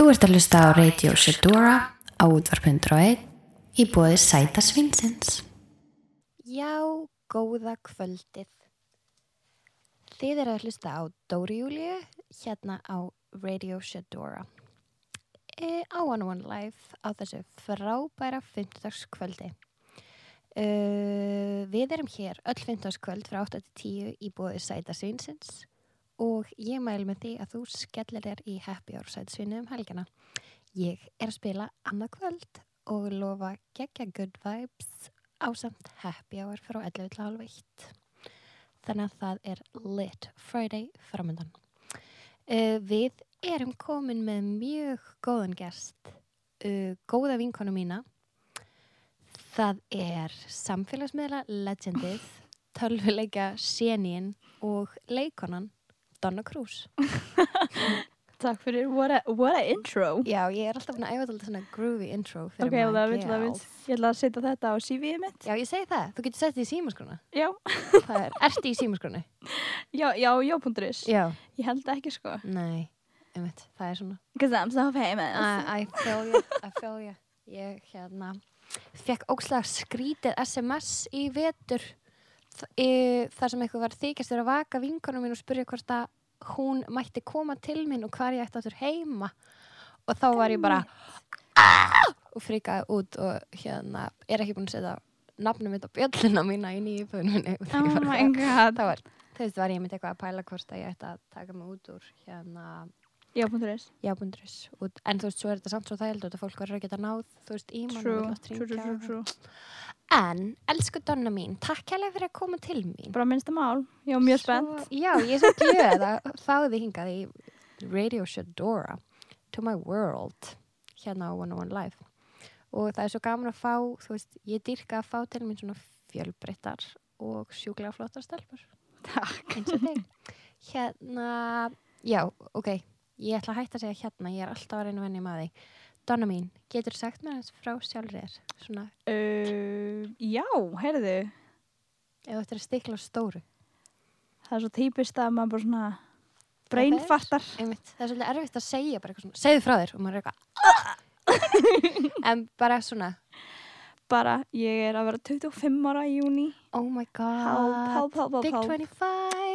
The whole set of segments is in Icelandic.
Þú ert að hlusta á Radio Shedora á útvarp.1 í bóði Sæta Svinsins. Já, góða kvöldið. Þið eru að hlusta á Dóri Júliu hérna á Radio Shedora. E, á One One Live á þessu frábæra 50. kvöldi. Uh, við erum hér öll 50. kvöld frá 8-10 í bóði Sæta Svinsins og ég mæl með því að þú skellir þér í Happy Hour Sætsvinni um helgina. Ég er að spila annað kvöld og lofa geggja good vibes á samt happy hour frá 11.30 þannig að það er lit Friday framöndan uh, við erum komin með mjög góðan gest uh, góða vinkonu mína. Það er samfélagsmiðla legendið tölvuleika sénín og leikonan Donna Cruz. Takk fyrir, what a, what a intro. Já, ég er alltaf að æfa þetta svona groovy intro Ok. Ég ætla að setja þetta á CV-ið mitt. Já, ég segi það, þú getur sett þetta í símaskrona. Já, það er, ertu í símaskroni? já, já, já.is já. Ég held ekki sko. Nei, einmitt, það er svona. Because I'm so famous. I, I feel you, I feel you. Ég hérna fekk ókslega skrítið SMS í vetur þar sem eitthvað var þykjast þér að vaka vinkonum mín og spurja hvort að hún mætti koma til mín og hvar ég ætti áttur heima. Og þá var ég bara "Ah!" og frikaði út og hérna er ekki búin að setja nafnum mitt á bjöllina mína í nýju minni. Og Oh þegar ég var það var, var ég myndi eitthvað að pæla hvort að ég ætti að taka mig út úr hérna Já.is jábundurins en þú veist, svo er þetta samt svo þægild og fólk verður að geta náð, þú veist, í mann True, true, true, true, true. En, elsku Donna mín, takk hérlega fyrir að koma til mín. Bara minnsta mál, ég var mjög spennt. Já, ég er svo glöð að fá þið hingað í Radio Shadora to my world hérna á 101 Live. Og það er svo gaman að fá, þú veist, ég dyrka að fá til mín svona fjölbreyttar og sjúklega flottar stelpur. Takk. Og hérna, já, ok ég ætla að hætta að segja hérna, ég er alltaf að reyna að venja með því Donna mín, getur sagt mér þess frá sjálfur þér? Svona, uh, Já, heyrðu. Ef þú ættir að stikla stóru. Það er svo típist að maður bara svona Brainfartar. einmitt, það er svolítið erfitt að segja bara eitthvað svona, segðu frá þér og maður er eitthvað en bara svona. Bara, ég er að vera 25 ára í júni oh my god, Help, help, help, help, big help 25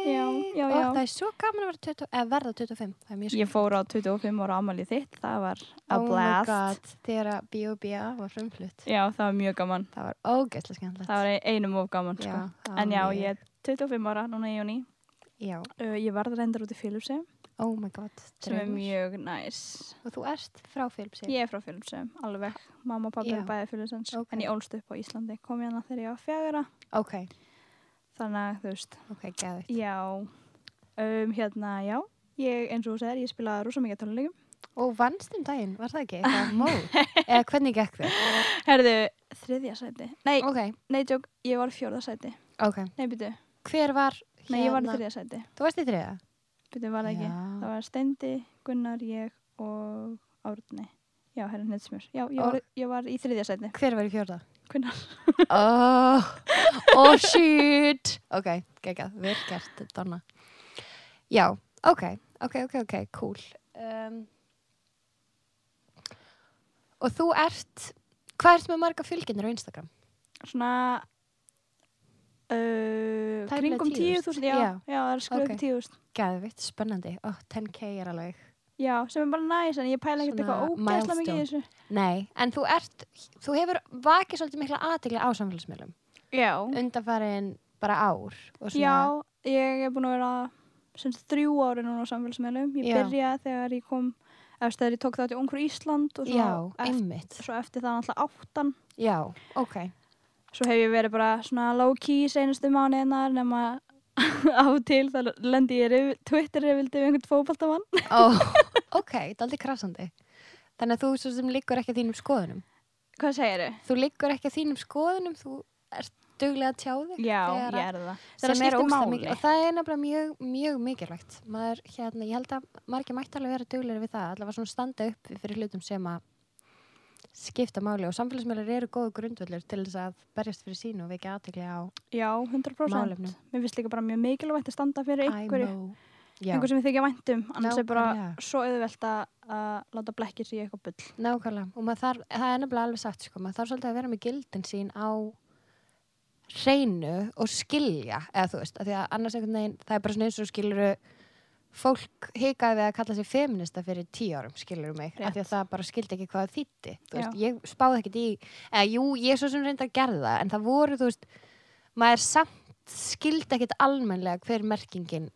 Já, já, og já. það er svo gaman að vera 20, eða verða 25 það er mjög Ég fór á 25 ára ámælið þitt Það var a oh my blast. God, þegar að B.O.B.A. var frumflutt. Já, það var mjög gaman. Það var ógeðslega skemmtilegt. Það var einum of gaman sko. En já, ég er 25 ára núna í júni já, uh, Ég varð reyndar út í Filipsheim oh my god sem er mjög næs. Og þú ert frá Filipsi Ég er frá Filipsheim, alveg. Mamma og pappi Já. eru bæði Filipsheim Ok. En ég ólst upp á Íslandi Kom ég hana þegar ég var fjagra ok, Þannig að þú veist. Ok, gæðið Já. Um, Hérna, já. Ég, eins og þú segir, ég spilaði rosa mikið tónleikum. Og vannst um daginn, var það ekki? eitthvað mót, eða hvernig gekk þér? Herðu, þriðja sæti. Nei, ok, nei, tjók, ég var fjórða sæti. Ok, Nei, byrju, hver var nei, ég var hérna- þriðja sæti. Þú varst í þriða? Byrju, var það ekki? Já. Það var Steindi, Gunnar, ég og Árni. Já, herra Netsmjör Já, ég, var, ég var í þriðja sæti. Hver var í fjórða? Gunnar oh, oh shit. Ok, geggjað, vel gert Donna. Já, ok, ok, ok, ok, cool. Um, og þú ert hvað ert með marga fylgjendur á Instagram? Svona uh, Kringum 10.000, 10.000 Já, já. það er skrifað Ok. upp 10.000 Gæðvitt, spennandi, oh, 10k er alveg Já, sem er bara næs En ég pæla ekkert eitthvað ógæslega mikið í þessu. Nei, en þú ert þú hefur vakið svolítið mikla aðtegli á samfélagsmiðlum. Já, undanfarin bara ár og svona, já Ég er búin að vera sem sagt, þrjú ári núna á samfélagsmiðlum. Ég byrjaði þegar ég kom eftir þegar ég tók þátt í Ungur Ísland og svo, já, eftir, svo eftir það náttúrulega áttan. Já, ok, Svo hef ég verið bara svona low key senustu mánuðinnar nema á og til þá lendi ég rif, Twitter rifildi við einhvern fótbaltamann. oh, ok, það er aldrei krassandi þannig að þú svo sem liggur ekki að þínum skoðunum Hvað segir þau? þú liggur ekki að þínum skoðunum þú ert duglega að tjá þig Já, ég er það. sem er máli. mikið og það er nefnilega mjög, mjög mikilvægt maður, hérna, ég held að margir mætti alveg vera duglega við það, allavega svona standa upp fyrir hlutum sem að skipta máli og samfélagsmiðlar eru góðu grundvöldur til þess að berjast fyrir sínu og vekja aðtekli á Já, 100%. málefnum Mér finnst líka bara mjög mikilvægt að standa fyrir einhverju. einhver sem ég þykja væntum annars er bara Nákvæmlega. svo auðvelt að að láta blekkir í eitthvað bull nákvæmlega. Og þarf, það er nefnilega alveg sagt, sko, maður þarf svolítið að vera með gildin sín á hreinu og skilja, eða þú veist, af því að annars einhvern veginn, það er bara svona eins og skiluru fólk hikaði við að kalla sig feminista fyrir tíu árum, skiluru mig, af því að það bara skildi ekki hvað þýtti, ég spáði ekkert í, eða jú, ég svo sem reynda að gerða það, en það voru, þú veist, maður samt skildi ekkert almennlega hver merkingin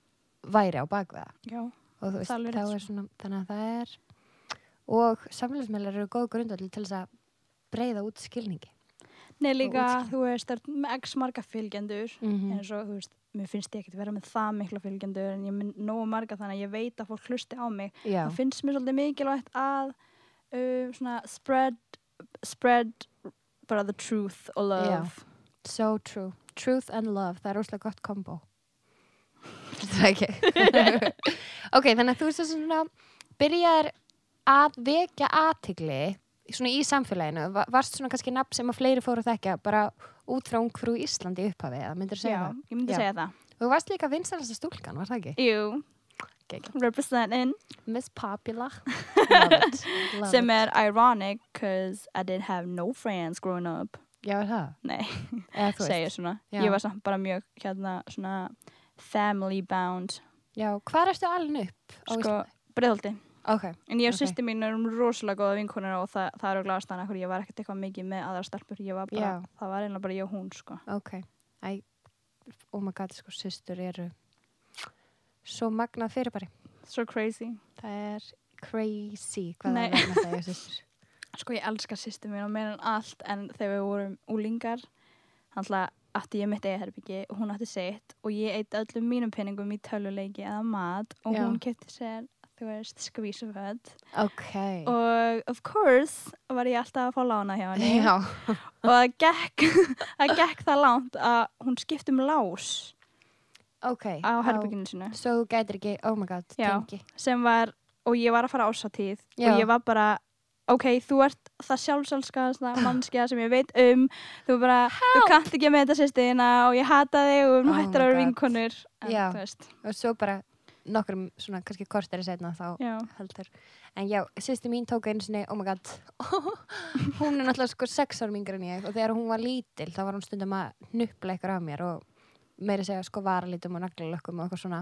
væri á bakveða og þú veist, þá rétt, er svona, þannig að það er og samfélagsmeðlar eru góð grundvöld til þess að breyða út skilningi. Nei líka, þú veist, það er x marga fylgjendur mm eins og, þú veist, mér finnst ég ekkert vera með það mikla fylgjendur en ég minn nógu marga þannig að ég veit að fólk hlusti á mig. Já, það finnst mér svolítið mikilvægt að uh, spread spread bara the truth og love. So true. Truth and love, það er óslega gott kombo. Það er ekki. Ok, þannig að þú veist svona byrjar að vekja aðtigli svona í samfélaginu, Va- varst svona kannski nafn sem að fleiri fóru að þekkja bara út frá ungfrú Íslandi upphafi, eða myndir Já, segja það? ég myndi Já. segja það Þú varst líka vinsælasta stúlkan, var það ekki? Jú, Geggjað. representing Miss Popular Love it, love sem it. er ironic cause I didn't have no friends growing up Já, er það? Nei, þú segja svona Já. Ég var samt bara mjög hérna svona family bound Já, hvað erstu alveg upp á sko, Íslandi? Breiðholti Ok, En ég og Ok. okay. sýsti mín erum rosalega góða vinkonur og það, það eru glæðast hana ég var ekkert eitthvað mikið með aðra stelpur ég var bara, Já. það var einlega bara ég og hún sko. ok Æ, oh my god, sko, systur eru svo magnað fyrirbæri so crazy Það er crazy hvað Nei. það er systur sko ég elska sýsti mín og meira en allt en þegar við vorum úlingar þannig átti ég mitt eða herbyggi og hún átti sitt og ég eitt öllum mínum penningum í töluleiki eða mat og Já. hún kefti sér þú veist, skvísuföld Ok. Og of course var ég alltaf að fá lána hjá henni. Já, og það gekk, gekk það langt að hún skipti um lás ok á herbygginu sinu Svo þú gætir ekki, oh my god, tengi sem var, og ég var að fara ásatíð Já. og ég var bara ok, þú ert það sjálfsálskaðasta mannskja sem ég veit um. Þú bara, þú kannt ekki með þetta sérstiðina og ég hata þig og nú Oh hættir að vera vinkonur. En Og svo bara nokkrum svona kannski kortari setna þá já, heldur. En já, sýsti mín tók einu sinni, oh my god hún er náttúrulega sko sex árum yngri en ég og þegar hún var lítil þá var hún stundum að nuppla ykkur af mér og meiri segja sko varalitum og naglalökkum og eitthvað svona.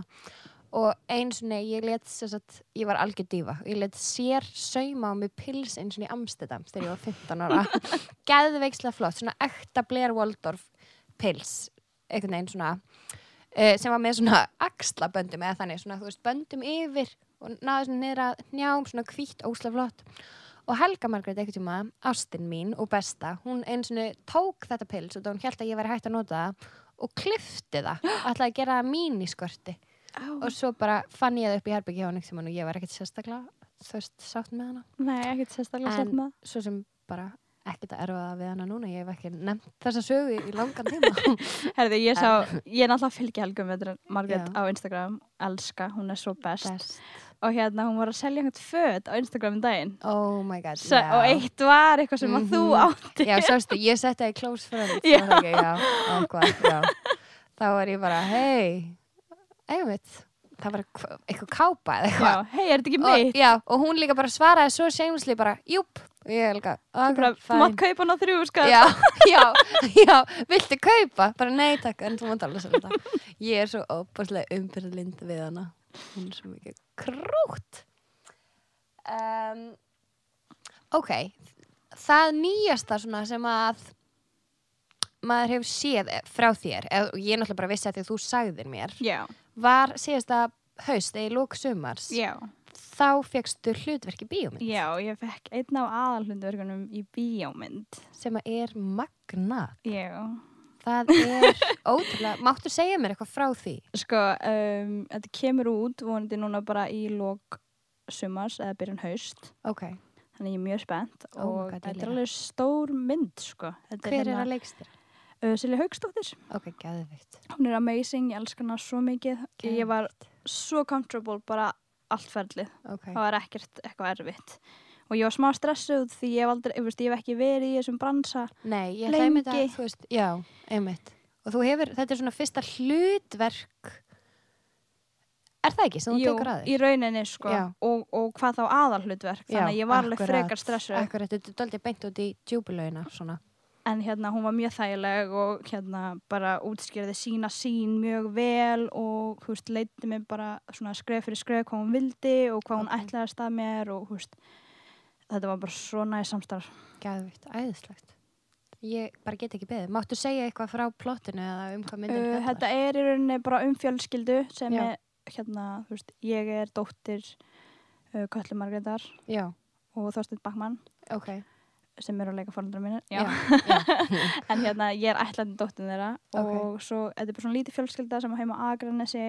Og einu sinni ég let sagt, ég var algjör dífa ég let sér sauma á mig pils einu sinni í Amsterdam þegar ég var 15 ára. Geðveikslega flott, svona ekta Blair Waldorf pils einhvern veginn svona sem var með svona axlaböndum eða þannig, svona þú veist, böndum yfir og náðu svona niður að njám, svona hvítt, óslega flott. Og Helga Margrét ekkert tíma, ástin mín og besta, hún einu svona tók þetta pils og hún held að ég væri hægt að nota það og klifti það. Og ætlaði að gera það mín í skörti og svo bara fann ég það upp í herbyggi hjá henni og ég var ekkert sérstaklega veist, sátt með hana. Nei, ekkert sérstaklega sett með svo sem bara ekkert að erfa það við hana núna ég hef ekki nefnt þessa sögu í langan tíma Herði, ég sá, ég er með Margrét Já. á Instagram elska, hún er svo best Best. og hérna, hún var að selja einhvern föt á Instagram um daginn oh my god já. og eitt var eitthvað sem að þú Mhm. átti Já, sástu, ég setti það í close friends Já. ekki? já, já. Þá var ég bara, hei einmitt, það var eitthvað- kápa eða eitthvað. hei, er þetta ekki og, mitt? já, og hún líka bara svaraði svo shamelessly bara, júp. Og ég er líka, Þú mátt kaupa hann á þrjú, sko já, já, já, viltu kaupa? Bara nei takk, en þú mátt alveg sem þetta. Ég er svo óbúrslega umbyrðlind við hana, hún er svo mikið krútt. Um, ok það nýjasta svona sem að maður hefur séð frá þér og ég er náttúrulega bara vissi að því að þú sagðir mér Já, var síðasta haust eða í lók sumars já, þá fegstu hlutverk í bíómynd. Já, ég fekk einn af aðalhlundverkunum í bíómynd. Sem að er magnað. Já, það er ótrúlega, máttu segja mér eitthvað frá því? Sko, um, þetta kemur út vonandi núna bara í lók sumars eða byrjun haust. Ok, Þannig ég er mjög spennt Oh og God, þetta er alveg stór mynd, sko. Þetta hver er hérna, að leikstir? Uh, Silja Haugsdóttir, ok, gæðvikt hún er amazing, ég elska hana svo mikið. Ég var svo comfortable bara allt ferlið. Ok, það var ekkert eitthvað erfitt. Og ég var smá stressuð því ég hef aldrei, ég, veist, ég hef ekki verið í þessum bransa nei, ég hlæmi þetta þú veist, já, einmitt. Og þú hefur, þetta er svona fyrsta hlutverk. Er það ekki sem þú Jú, tekur að í þér? rauninni sko. Og, og hvað þá aðalhlutverk. Þannig að ég var alveg frekar stressuð. Akkurat, þetta er doldið beint út í djúbulögina svona. En hérna hún var mjög þægileg og hérna bara útskýrði sína sín mjög vel og þú veist, leiti mig bara svona skref fyrir skref hvað hún vildi og hvað hún Ok. ætlaði að mér og þú veist, þetta var bara svo næst samstarf Gæðvikt, æðislegt. Ég bara get ekki beðið. Máttu segja eitthvað frá plottinu eða um hvað myndin uh, Þetta er í rauninni bara um fjölskyldu sem Já. er hérna, þú veist, ég er dóttir uh, Köllu Margreðar Já, og Þorsteinn Bakmann ok. Sem eru að leika fóröldrar mínir en hérna ég er ætlandi dóttin þeirra Ok. og svo þetta er bara svona lítið fjölskylda sem heima á Akranesi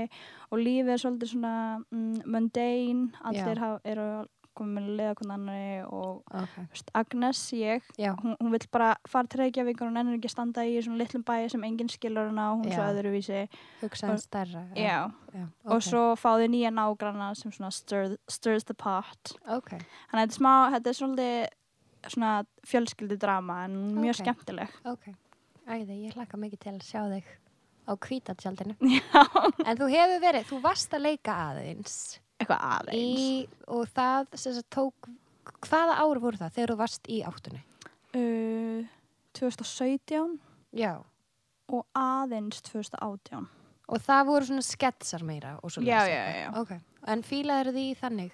og lífið er svolítið svona mm, mundane, allir Já. hafa, eru komið með leðakon annari og ok. þú veist, Agnes, ég Já, hún, hún vill bara fara til Reykjavík og hún ennur ekki að standa í svona litlum bæi sem enginn skilur hana og hún svo Já. öðruvísi hugsaðan stærra. já. já. og svo fáði nýja nágranna sem svona stir, stirs the pot þannig að þetta er smá, þetta er svolítið svona fjölskyldu drama en mjög Ok. skemmtileg ok. Æði, ég hlakka mikið til að sjá þig á kvítatjaldinu. já, En þú hefur verið, þú varst að leika aðeins eitthvað aðeins í, og það sem sagt tók, hvaða ár voru það þegar þú varst í áttunni? uh, 2017 Já. og aðeins 2018 Og það voru svona sketsar meira svo Já, já, já. Ok, en fílaður því þannig?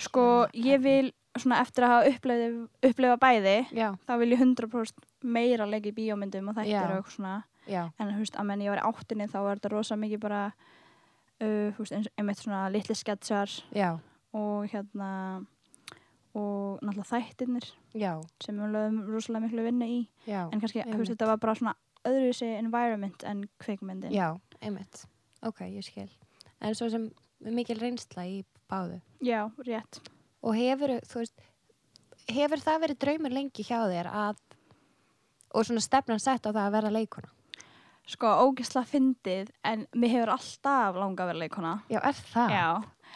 sko ég vil svona eftir að hafa upplifað, upplifað bæði Já, þá vil ég 100% meira leika í bíómyndum og þættir og eitthvað svona. Já, en þú veist að menn ég var í áttinni þá var þetta rosa mikið bara uh, veist einmitt svona litli sketsar já, og hérna og náttúrulega þættirnir já, sem við lögum rosalega miklu vinnu í. En kannski, þú veist, þetta var bara svona öðruvísi environment en kvikmyndin. Já, einmitt. Ok, ég skil. En svo sem mikil reynsla í báðu. Já, rétt Og hefur, veist, hefur það verið draumur lengi hjá þér að, og svona stefnan sett á það að vera leikona? Sko, ógisla fyndið, en mér hefur alltaf langað að vera leikona. Já, er það? Já.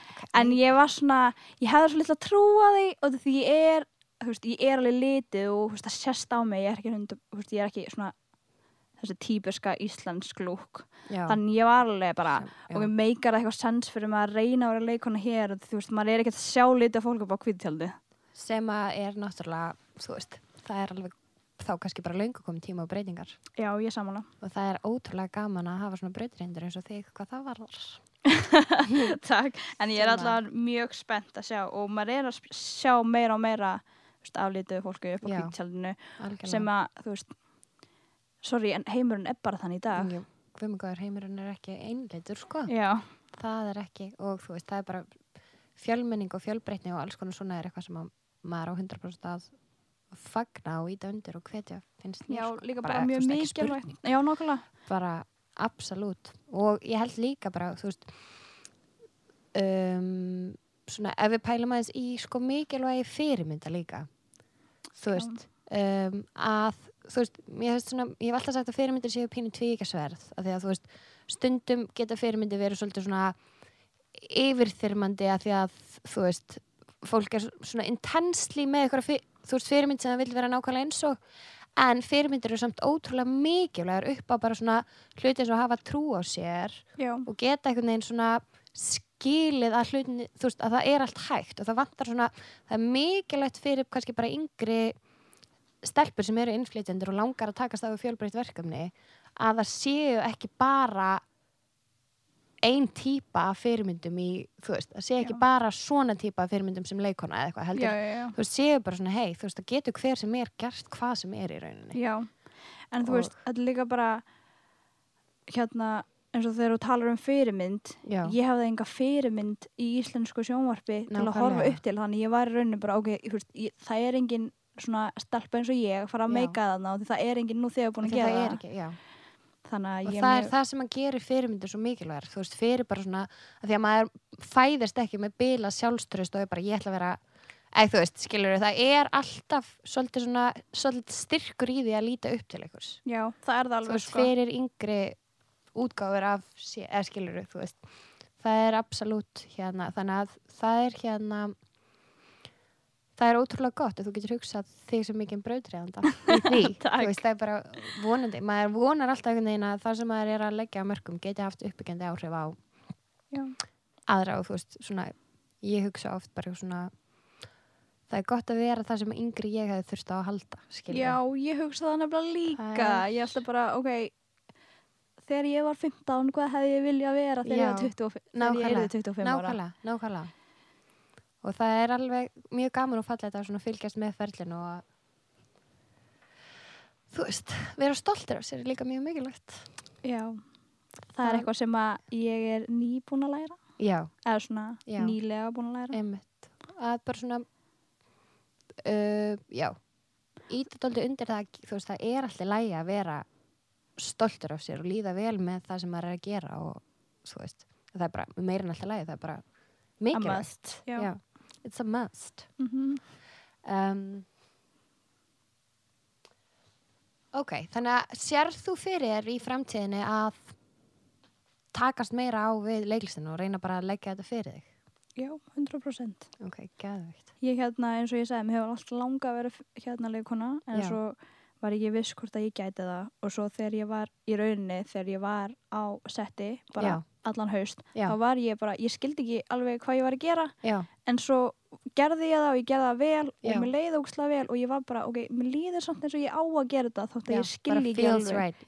Ok. En ég var svona, ég hefði svo litla trú á því og því ég er, þú veist, ég er alveg litið og þú veist, það sést á mig, ég er ekki hundu, þú veist, ég er ekki svona þessi típiska íslensk lúk. Já. Þannig ég var alveg bara, og já. mér meikar eitthvað sens fyrir maður að reyna að vera leikona hér og þú veist, maður er ekki að sjá litið fólk upp á kvítjáldi. Sem að er náttúrulega, þú veist, það er alveg þá kannski bara löngu komið tíma á breytingar. Já, ég samanlega. Og það er ótrúlega gaman að hafa svona breytireindur eins og þig, hvað það varðar. Takk, en ég er alltaf mjög spennt að sjá og maður er að sjá meira og meira aflítið fólki upp á Já. Algjörlega. sem að, þú veist sorry, en heimurinn er bara þannig í dag. Jú, Guðmungaður heimurinn er ekki einleitur, sko. Já, það er ekki og þú veist, það er bara fjölmenning og fjölbreytni og alls konar svona er eitthvað sem að maður á 100% að fagna og íta undir og hvetja finnst mér já, sko. líka Bara, bara, mjög mikilvægt. Já, nákvæmlega. Bara absolutt. Og ég held líka bara þú veist um, svona ef við pælum aðeins í sko mikilvægi fyrirmynda líka. Þú veist um, að þú veist, ég hef, svona, ég hef alltaf sagt að fyrirmyndir séu pínu tvíkasverð af því að þú veist, stundum geta fyrirmyndir verið svolítið svona yfirþyrmandi að því að þú veist, fólk er svona intensely með eitthvað þú veist, fyrirmynd sem það vil vera nákvæmlega eins og en fyrirmyndir eru samt ótrúlega mikilvægar upp á bara svona hluti eins og hafa trú á sér Já, og geta einhvern veginn svona skilið að hlutin, þú veist, að það er allt hægt og það vantar svona, það er mikilvægt fyrir kannski bara yngri stelpur sem eru innflytjendur og langar að takast á fjölbreytt verkefni að það séu ekki bara ein típa af fyrirmyndum í, þú veist, það séu ekki Já. bara svona típa af fyrirmyndum sem leikona eða eitthvað heldur, já, já. þú veist, séu bara svona hei, þú veist, það getur hver sem er gert hvað sem er í rauninni Já, en þú Og- veist, þetta er líka bara hérna, eins og þegar þú talar um fyrirmynd ég hafði enga fyrirmynd í íslensku sjónvarpi til að horfa upp til þannig ég var í rauninni bara, ok, þú veist, ég, það er engin svona stelpa eins og ég fara að meika þarna og það er engin nú þegar búin að gera það er ekki, já. Þannig að og það er mjög- það sem að gera fyrirmyndir svo mikilvægur þú veist, fyrir bara svona að því að maður fæðist ekki með bila sjálfströst og er bara ég ætla að vera eða þú veist, skilur það er alltaf svolítið svona, svolítið styrkur í því að líta upp til einhvers. Já, það er það þú alveg veist, sko. fyrir yngri útgáfur af, eða skilur þú veist, það er absolutt hérna, þannig að það er hérna það er ótrúlega gott að þú getur hugsað þig sem mikið brautriðanda í því, þú veist, það er bara vonandi, maður vonar alltaf einhvern veginn að það sem maður er að leggja á mörgum geti haft uppbyggjandi áhrif á Já. aðra og þú veist, svona ég hugsa oft bara svona það er gott að vera það sem yngri ég hefði þurft á að halda, skilur Já, ég hugsa það nefnilega líka. Það er- Ég ætla bara, ok, þegar ég var 15, hvað hefði ég viljað vera þegar Já. var 25, þegar ég erði 25 ára? nákvæmlega, nákvæmlega og það er alveg mjög gaman og fallið að fylgjast með ferlinu og að þú veist, vera stoltir af sér er líka mjög mikilvægt Já. Það Það- er eitthvað sem að ég er nýbúin að læra, já, eða svona Já. nýlega búin að læra. einmitt að bara svona uh, já ítið dóldi undir það, að, þú veist, það er alltaf lægi að vera stoltur af sér og líða vel með það sem maður er að gera og þú veist, það er bara meira en alltaf lægi, það er bara mikilvægt já. já, it's a must Mm um, ok, þannig að sérð þú fyrir í framtíðinni að takast meira á við leiklistinu og reyna bara að leggja þetta fyrir þig Já, 100%. ok, geðveikt Ég hérna, eins og ég sagði, mér hefur alltaf langa að vera hérna leikona, en Já. svo var ég viss hvort að ég gæti það og svo þegar ég var í rauninni, þegar ég var á setti, bara Já. Allan haust, Já. þá var ég bara, ég skildi ekki alveg hvað ég var að gera, já, en svo gerði ég það og ég gerði það vel Já. og mér leiði ógslag vel og ég var bara, ok, mér líður samt eins og ég á að gera þetta þótt að ég skildi ekki alveg. right,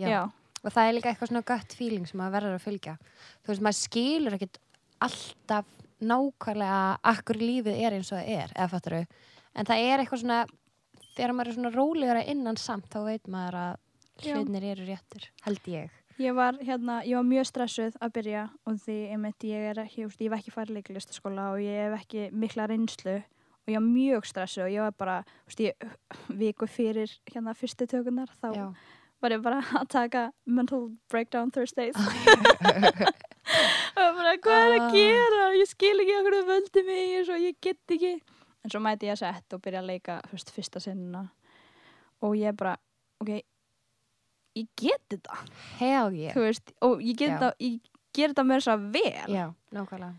og það er líka eitthvað svona gött feeling sem maður verður að fylgja. Þú veist, maður skilur ekkit alltaf nákvæmlega akkur lífið er eins og það er, eða fattur en það er eitthvað svona þegar maður er svona rólegara innan samt þá veit maður að hlutinir eru réttir held ég Ég var, hérna, ég var mjög stressuð að byrja og því einmitt ég er ekki, ég hef ekki farið leiklistaskóla og ég hef ekki mikla reynslu og ég var mjög stressuð og ég var bara, þú veist, viku fyrir hérna fyrstu tökunar þá já, var ég bara að taka mental breakdown Thursdays og bara, hvað er að Ah. gera? Ég skil ekki okkur að völdi mig og ég get ekki en svo mæti ég að sett og byrja að leika veist, fyrsta sinnuna og ég bara, ok ég get þetta. Hell yeah. Veist, og ég get Já. þetta ég ger þetta með þess að vel. Já, nákvæmlega.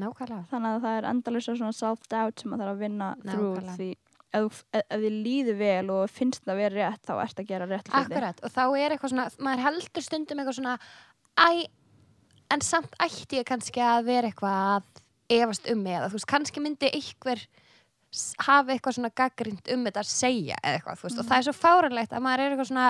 Nákvæmlega, þannig að það er endalisa svona self-doubt sem maður þarf að vinna þrjú því ef, þú- ef, ef þið líður vel og finnst það að vera rétt þá ert að gera rétt hluti. akkurat og þá er eitthvað svona, maður heldur stundum eitthvað svona æ, en samt ætti ég kannski að vera eitthvað að efast um mig eða þú veist, kannski myndi einhver s- hafa eitthvað svona gaggrind um þetta að segja eða eitthvað, þú veist, og það er svo fáranlegt að maður er eitthvað svona,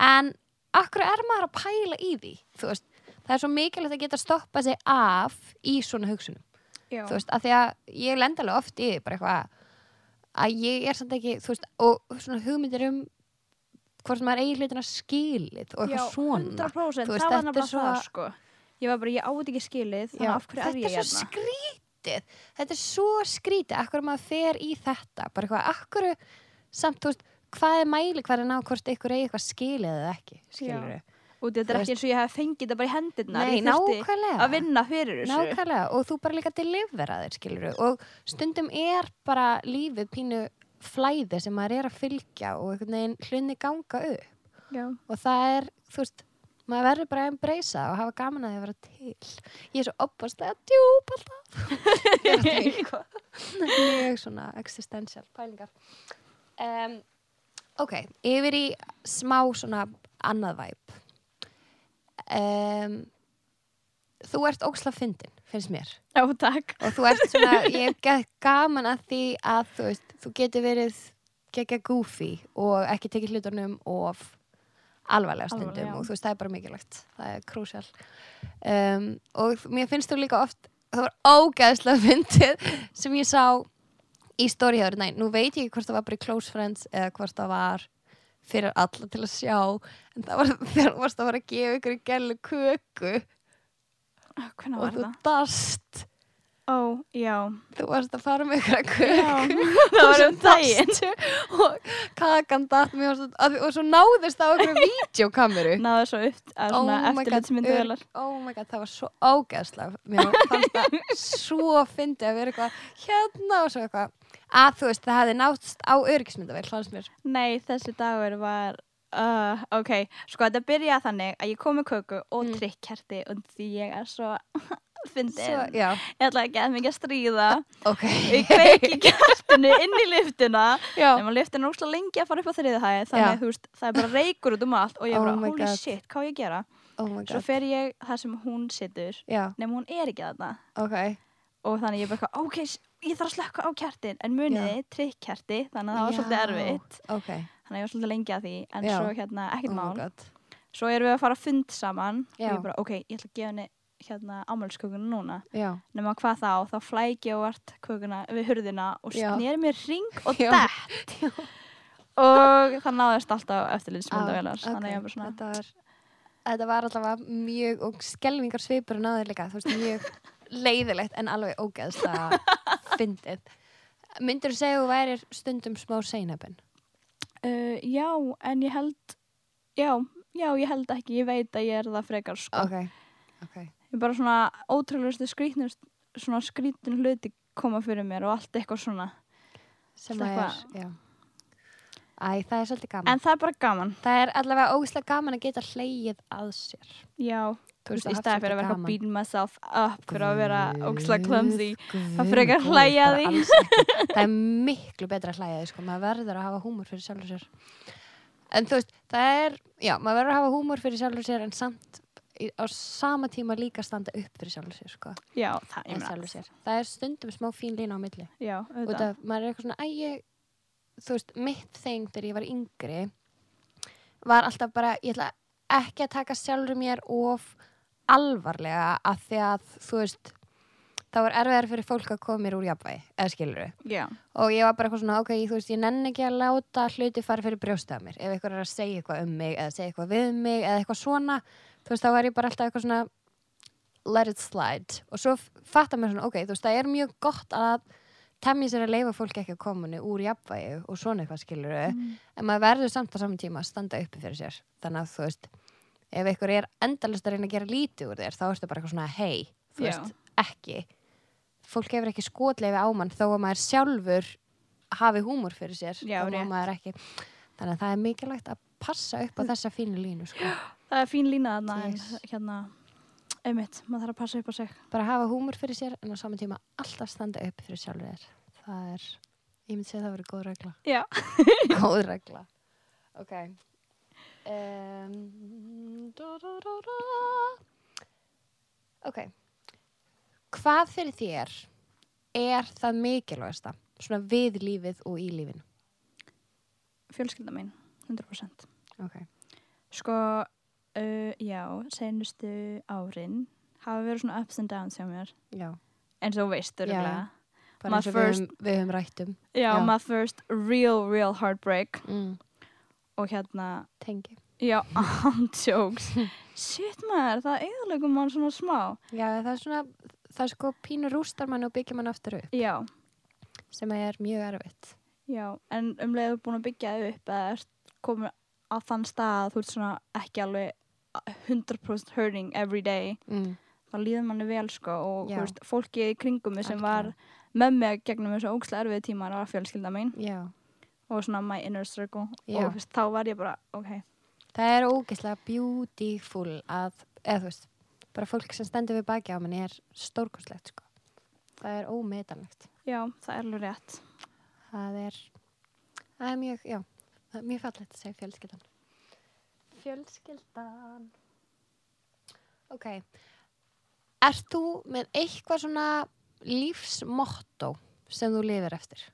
en akkur er maður að pæla í því, veist það er svo mikilvægt að geta stoppað sig af í svona hugsunum, Já. þú veist, að því að ég lend alveg oft í bara eitthvað að ég er samt ekki, þú veist, og svona hugmyndir um hvort maður eigi hlutina skilið og Já, eitthvað svona 100% Þú veist, það var þetta nefnilega svo- það sko. Ég var bara, ég átt ekki skilið þannig Já, af hverju er þetta ég er svo hérna? skrítið. Þetta er svo skrítið, akkur maður fer í þetta. Bara eitthvað, akkur samt, þú veist, hvað er mæli hverja ná hvort ykkur eigi eitthvað skilið eða ekki skilur og þetta er ekki eins og ég hef fengið þetta bara í hendurnar Nei, nákvæmlega. að vinna fyrir þessu. Nákvæmlega, og þú bara líka deliveraðir skilur og stundum er bara lífið pínu flæði sem maður er að fylgja og einhvern veginn hlunni ganga upp. Já. og það er, þú veist maður verður bara að embracea og hafa gaman að því að vera til. Ég er svo alltaf. Er að eitthvað. mjög svona existential pælingar. Um, ok, yfir í smá svona annað væp um, þú ert óksla fyndin, finnst mér. Já, takk. Og þú ert svona, ég hef gaman að því að þú veist, þú getur verið gegja goofy og ekki tekið hlutunum of alvarlega stundum Alvarlega, já. og þú veist, það er bara mikilvægt. Það er krúsjál. Um, og mér finnst þú líka oft það var ógeðslega fyndið sem ég sá í stóriðaður, næ, nú veit ég ekki hvort það var bara í Close Friends eða hvort það var fyrir alla til að sjá en það var þegar þú varst að fara að gefa ykkur í gælu köku. Hvernig og var þú það? dast. Ó, já. Þú varst að fara með ykkur að köku. Já, það var um daginn. Og kakan datt mér varst að, og svo náðist það á ykkur videokameru Náðu svo upp að svona eftirlitsmyndu velar oh my god, það var svo ágæðslega. Mér fannst það svo fyndið að vera eitthvað hérna og svo eitthvað að þú veist, það hefði náttst á öryggismyndavel, fannst mér. Nei, þessi dagur var uh, Ok, sko þetta byrjaði þannig að ég kom með köku og Mm. trikkkerti og því ég er svo já, Ég ætla ekki að mikið að stríða. Ok. Ég kveiki kertinu inn í liftuna já, En maður liftin er óslega lengi að fara upp á þriðu hæð Já. Þannig að þú veist, það er bara reykur út um allt Og ég Oh bara, my holy God. shit, hvað á ég að gera? Oh svo fer ég þar sem hún situr. Nema hún er ekki þarna. Ok. og þannig ég bara, ok, ég þarf að slökka á kertin en muniði, trikkkerti, þannig að það var svolítið erfitt. Ok, þannig að ég var svolítið lengi að því en Já. svo hérna, ekkert oh mál. Svo erum við að fara að fund saman Já. og ég bara, ok, ég ætla að gefa henni hérna ámælskökuna núna. Nema hvað þá, þá flæk ég og vart kökuna við hurðina og snýri mér ring og Já. dett. Og það náðist alltaf eftirlitsmyndavélar Ah, þannig að ég bara svona Þetta var, þetta var alltaf mjög, og skelvingar svipur og náður líka, leiðilegt en alveg ógeðslega fyndið. Myndur þú segja að þú værir stundum smá seinabinn? uh, já, en ég held já, já, ég held ekki ég veit að ég er það frekar sko. Ok, ok. ég er bara svona ótrúlegustu skrítnust svona skrítin hluti koma fyrir mér og allt eitthvað svona Sem Allt að er, eitthvað. já. Æ, það er svolítið gaman. en það er bara gaman það er allavega ógeðslega gaman að geta hleyið að sér. já, Þú veist, og í staði fyrir að vera gaman. beating myself up fyrir að vera ógslag clumsy Það frekar hlæja að því. það er miklu betra að hlæja því sko. maður verður að hafa húmor fyrir sjálfur sér en þú veist, það er já, maður verður að hafa húmor fyrir sjálfur sér en samt á sama tíma líka standa upp fyrir sjálfur sér, sko. já, það, sjálfur sér. það er stundum smá fín lína á milli já, auðvitað af, maður er eitthvað svona, æ, ég þú veist, mitt þeng þegar ég var yngri var alltaf bara, ég ætla ekki að taka sjálfur mér of alvarlega að því að, þú veist þá var erfiðar fyrir fólk að koma mér úr jafnvægi, eða skilur já, og ég var bara eitthvað svona, ok, þú veist, ég nenn ekki að láta hluti fara fyrir brjóstið af mér. Ef eitthvað er að segja eitthvað um mig eða segja eitthvað við mig eða eitthvað svona, þú veist, þá var ég bara alltaf eitthvað svona let it slide. Og svo fattar mér svona, ok, þú veist, það er mjög gott að temja sér að leifa fólk ekki að koma úr jafnvægi og svona eitthvað skilur Mm. en maður verður samt á saman tíma að standa uppi fyrir sér. Þannig að þú veist, ef eitthvað er endalist að reyna að gera lítið úr þér þá ertu bara eitthvað svona, hei, þú veist, ekki. Fólk hefur ekki skotleifi á mann þó að maður sjálfur hafi húmor fyrir sér Já, má rétt. maður ekki. Þannig að það er mikilvægt að passa upp á þessa fínu línu sko. það er fín lína þarna en Yes. hérna. Einmitt, maður þarf að passa upp á sig. Bara hafa húmor fyrir sér en á saman tíma alltaf standa upp fyrir sjálfur þér. Það er, ég myndi segja að það verið góð regla. Já, góð regla. Ok um, da, da, da, ok. Hvað fyrir þér er það mikilvægasta svona við lífið og í lífinu? Fjölskylda mín 100% ok, sko, uh, já senustu árin hafa verið svona ups and downs hjá mér. Já. Eins og þú veist, Já, örgulega bara My eins og við höfum, við höfum rætt um. Já, Já. my first real, real heartbreak. Mm, og hérna tengi. Já, andjóks. Shit maður, það eðalögum mann svona smá. já, það er svona, það er sko pínur rústar mann og byggja mann aftur upp. Já, sem er mjög erfitt. Já, en um leiðu búin að byggja þig upp eða ert komin á þann stað að þú ert svona ekki alveg 100% hurting every day, mm, þá líður manni vel sko og veist, fólkið í kringum sem Algjörlega. var með mig gegnum þessu ógslega erfið tíma var fjölskylda mín. Já og svona my inner circle Já. og veist, þá var ég bara, ok, Það er ógeðslega beautiful að, eða þú veist, bara fólk sem stendur við baki á manni er stórkostlegt, sko. Það er ómetanlegt. já, það er alveg rétt. Það er, það er mjög, já, það er mjög fallegt að segja fjölskyldan. Fjölskyldan. Ok. Ert þú með eitthvað svona lífsmotto sem þú lifir eftir?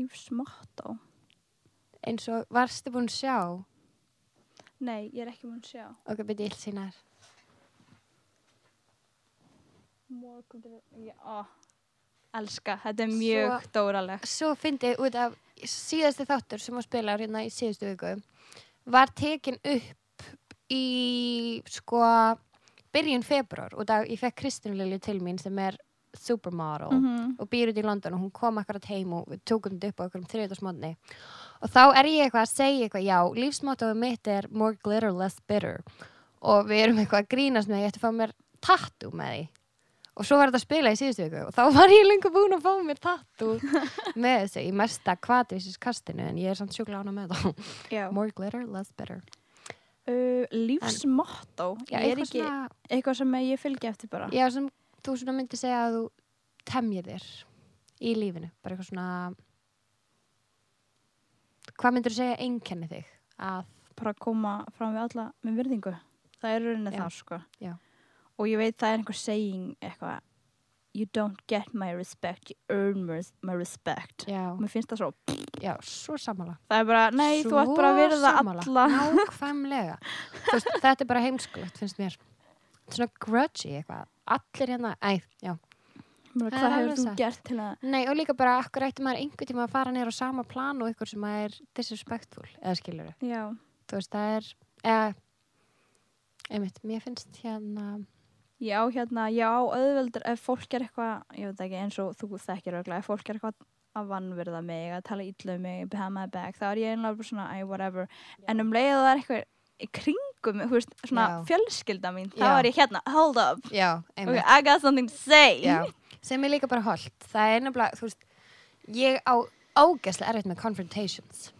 Lífsmotto. Eins og varstu búin að sjá, Nei, ég er ekki múin að sjá. ok, byrja ég sína þér. Morgun til Já, elska, þetta er mjög dóralegt. svo fyndi út af síðasti þáttur sem að spila hérna í síðustu viku var tekin upp í sko byrjun februar út af ég fekk Kristínu Lilju til mín sem er supermodel -hmm. og býr út í London og hún kom akkurat heim og við tókum þetta upp á okkur um þriðdagsmótni og þá er ég eitthvað að segja eitthvað já, lífsmóttoðu mitt er more glitter, less bitter og við erum eitthvað að grínast með ég ætti að fá mér tattoo með því og svo var þetta að spila í síðustu viku og þá var ég lengur búin að fá mér tattoo með þessu í mesta kvatvísis kastinu en ég er samt sjúkla ána með Já. more glitter, less bitter Uh, lífsmotto. já, ég er ekki svona, eitthvað sem ég fylgi eftir bara. já, sem þú svona myndir segja að þú temjir þér í lífinu bara eitthvað svona hvað myndir þú segja einkenni þig að? Bara koma fram við alla með virðingu. það er rauninni það sko. Já. og ég veit það er einhver saying eitthvað you don't get my respect, you earn my, respect. Já, mér finnst það svo, já, svo sammála. Það er bara nei, þú Svo ætti bara að virða sammála. alla. Nákvæmlega. Þú veist, Þetta er bara heimskulegt, finnst mér Svona grudgy eitthvað. Allir hérna, æ, já. Bara, hvað hefur þú gert til að Nei, og líka bara, akkur ætti maður einhvern tíma að fara neyra á sama plan og ykkur sem er disrespectful, eða skilur já, Þú veist, það er, eða einmitt, mér finnst hérna já, hérna, já, auðveldur ef fólk er eitthvað, ég veit ekki eins og þú þekkir auðvitað, ef fólk er eitthvað að vannverða mig, að tala illa um mig behind my back, þá er ég einlega bara svona æ, whatever, en um leið og það er eitthvað í kringum, mig, þú veist, svona Já. fjölskylda mín, þá Já. er ég hérna hold up, Já, ok, einmitt. I got something to say. Já, sem er líka bara holdt. Það er nefnilega, þú veist Ég á ógæslega erfitt með confrontations.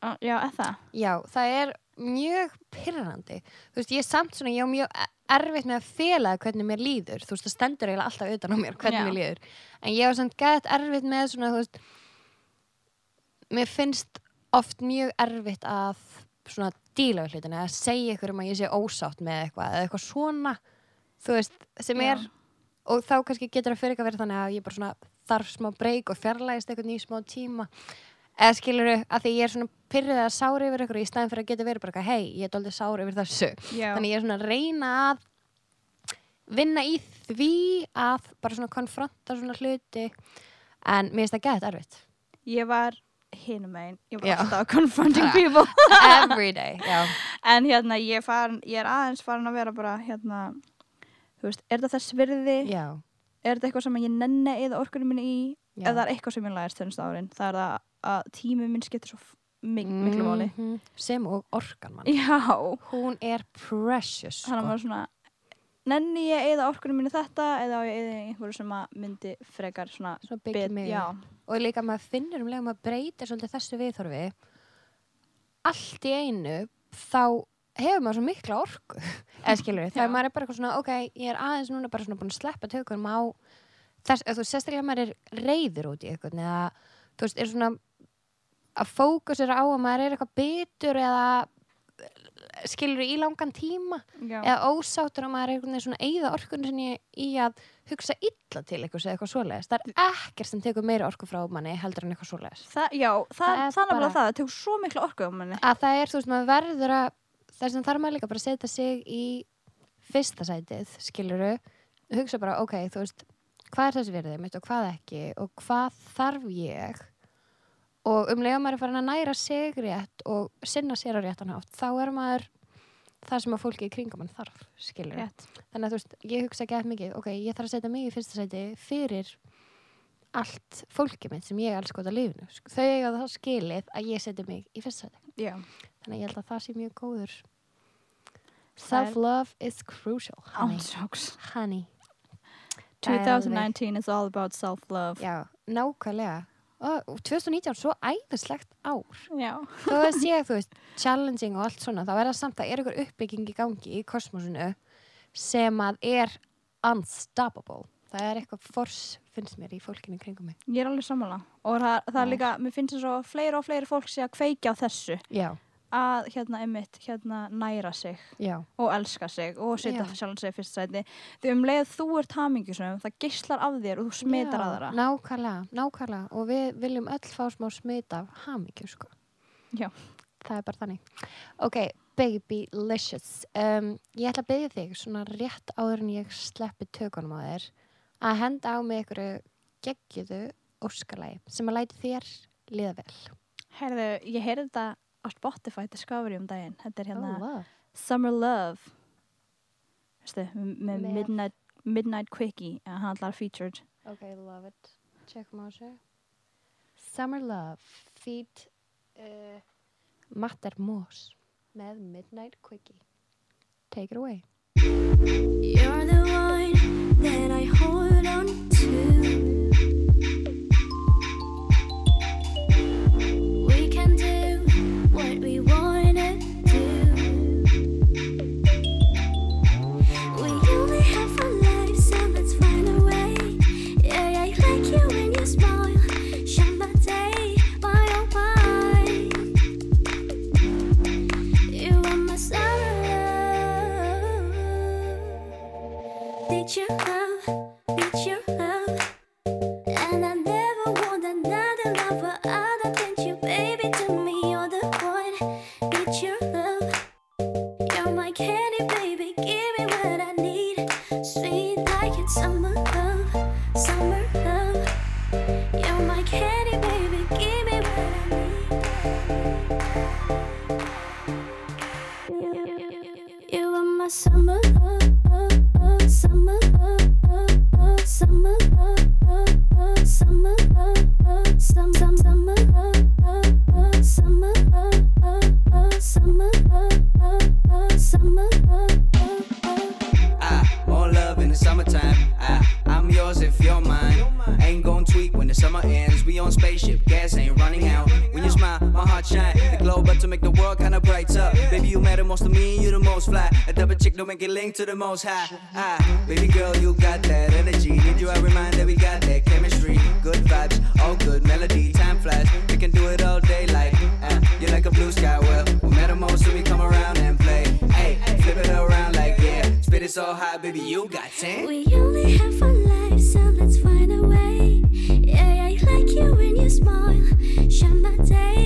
Ah, já, eða það? Já, það er mjög pyrrandi Þú veist, ég er samt svona, ég á mjög erfitt með að fela hvernig mér líður. Þú veist, það stendur eiginlega alltaf utan á mér hvernig Já. mér líður. En ég á samt gætt erfitt með svona, þú veist Mér finnst oft mjög erfitt að svona díla við hlutina að segja ykkur um að ég sé ósátt með eitthvað eða eitthvað svona þú veist, sem Já. er og þá kannski getur það fyrir ekki að vera þannig að ég bara svona þarf smá breyk og fjarlægist eitthvað nýjum smá tíma. Eða skilur að því ég er svona pyrrið að sári yfir ykkur í staðin fyrir að geta verið bara hei, ég er doldið sári yfir þessu. Já, þannig ég er svona að reyna að vinna í því að bara svona konfronta svona hluti. En mér finnst það gett erfitt. Ég var hinum megin, ég var alltaf confronting people. Every day, já, en hérna, ég, farin, ég er aðeins farin að vera bara, hérna þú veist, er þetta þess virði? Já, er þetta eitthvað sem ég nenni eða orkunum minni í? Já. ef það er eitthvað sem ég lægist þennast árin það er það að tími minn skiptir svo mik miklu máli. Mhm. sem og orkan mann. Hún er precious þannig að sko. maður svona nenni ég eða orkunum í þetta eða á ég eða einhverju sem að myndi frekar svona Svo byggja mig. Já, og líka maður finnur um lega maður breytir svolítið þessu viðþorfi allt í einu þá hefur maður svo mikla orku. Eða skilur við, Já. þegar maður er bara eitthvað svona ok, ég er aðeins núna bara svona búin að sleppa tökunum á þess, þú sérstaklega maður er reyður út í eitthvað eða þú veist, er svona að fókusera á að maður er eitthvað bitur eða skilur í langan tíma já, eða ósáttur að maður er einhvern veginn svona eigða orkunni í að hugsa illa til eitthvað eða eitthvað svoleiðis. Það er ekkert sem tekur meira orku frá manni heldur en eitthvað svoleiðis. það, já, það, Það er bara- það það tekur svo miklu orku á manni Að það er, þú veist, maður verður að þess að þarf maður líka bara að setja sig í fyrsta sætið, skiluru hugsa bara, ok, þú veist hvað er þessi virðið mitt og hvað ekki og hvað þarf ég og um lega maður er farin að næra sig rétt og sinna sér á réttan hátt þá er maður það sem að fólki í kringum mann þarf, skiluru Rétt. þannig að þú veist, ég hugsa ekki eftir mikið ok, ég þarf að setja mig í fyrsta sæti fyrir allt fólkið mitt sem ég elska út af lífinu Sk- þau eiga það skilið að ég setja mig í fyrsta sæti. Já, þannig að ég held að það sé mjög góður. Er- self-love is crucial honey, honey. Það er alveg- 2019 is all about self-love. Já, nákvæmlega og og 2019 svo æðislegt ár. Já, þó að sé, þú veist, challenging og allt svona, þá er það samt að er ykkur uppbygging í gangi í kosmosinu sem að er unstoppable. Það er eitthvað force, finnst mér, í fólkinu kringum mig. Ég er alveg sammála. Og það, það er líka, mér finnst þess að fleiri og fleiri fólk sé að kveikja á þessu. Já, að hérna einmitt, hérna næra sig já, og elska sig og setja Já. sjálfan sig í fyrsta sæti. Því um leið þú ert hamingjusum það geislar af þér og þú smitar Já, aðra. nákvæmlega, nákvæmlega. Og við viljum öll fá smá smit af hamingju sko. Það er bara þannig. Ok, baby licious. Um, ég ætla að byggja þig svona rétt áður en ég sleppi tökunum á þér að henda á mig einhverju geggjuðu óskalagi sem að læti þér liða vel. Herðu, ég heyrði þetta á Spotify Discovery um daginn. Þetta er hérna oh, love. Summer Love. Veistu, m- með Með- Midnight, Midnight Quickie að hann allar featured. Ok, love it. Checkum á þessu Summer Love feed uh, Matter Moss með Midnight Quickie. Take it away. You're the one that I hold on most high. Ah, baby girl, you got that energy. Need you, I remind that we got that chemistry. Good vibes, all good melody. Time flies, we can do it all day like. Uh, you're like a blue sky, well, we matter most so we come around and play. Hey, flip it around like yeah. Spit it so high, baby, you got 10. We only have one life, so let's find a way. Yeah, I like you when you smile. Shine my day,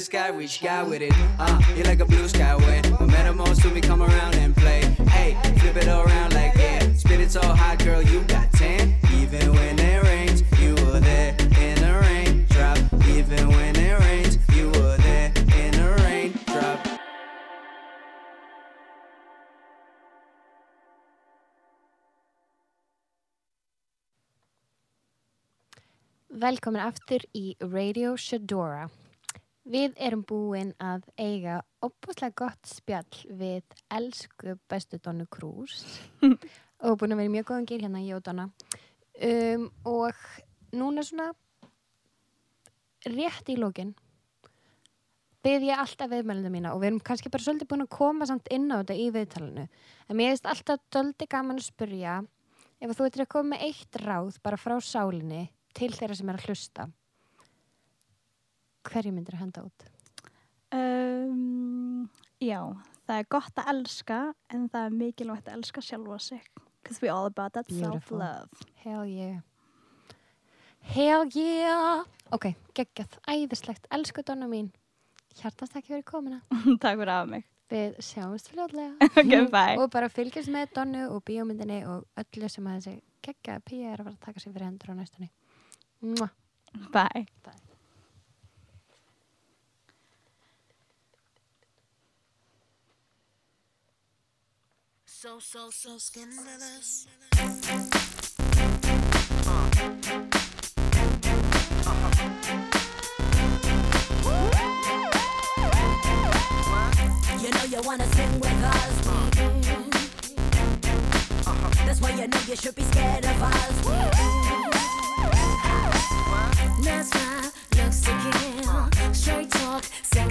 the sky, reach sky with it. Uh, you're like a blue sky. No matter most to me, come around and play. Hey, flip it around like yeah. Spit it so hot, girl, you got tan. Even when it rains, you were there in the rain. Drop. Even when it rains, you were there in the rain. Drop. Velkomin aftur í Radio Shadora. Við erum búin að eiga opbúslega gott spjall við elsku bestu Donu Krús og búin að vera mjög góðan gýr hérna, ég og Donna. Um, og núna svona rétt í lókin byrð ég alltaf viðmælunda mína og við erum kannski bara svolítið búin að koma samt inn á þetta í viðtalinu. En mér finnst alltaf svolítið gaman að spyrja ef þú ættir að koma með eitt ráð bara frá sálinni til þeirra sem er að hlusta hverju myndir að henda út? Um, já, það er gott að elska en það er mikilvægt að elska sjálfa sig. Because we're all about that self-love. Hell yeah Hell yeah Ok, geggjað, æðislegt, elsku donna mín Hjartast ekki verið komina Takk fyrir að hafa mig. Við sjáumst fljóðlega Ok, bye. Og bara fylgjast með Donnu og bíómyndinni og öllu sem að þessi geggjaða pía er að fara að taka sig fyrir hendur á næstunni Mwah. Bye. So, so, so scandalous. Uh-huh. You know you wanna sing with us. Uh-huh. That's why you know you should be scared of us. Nice smile, looks to kill. Uh-huh. Straight talk, sex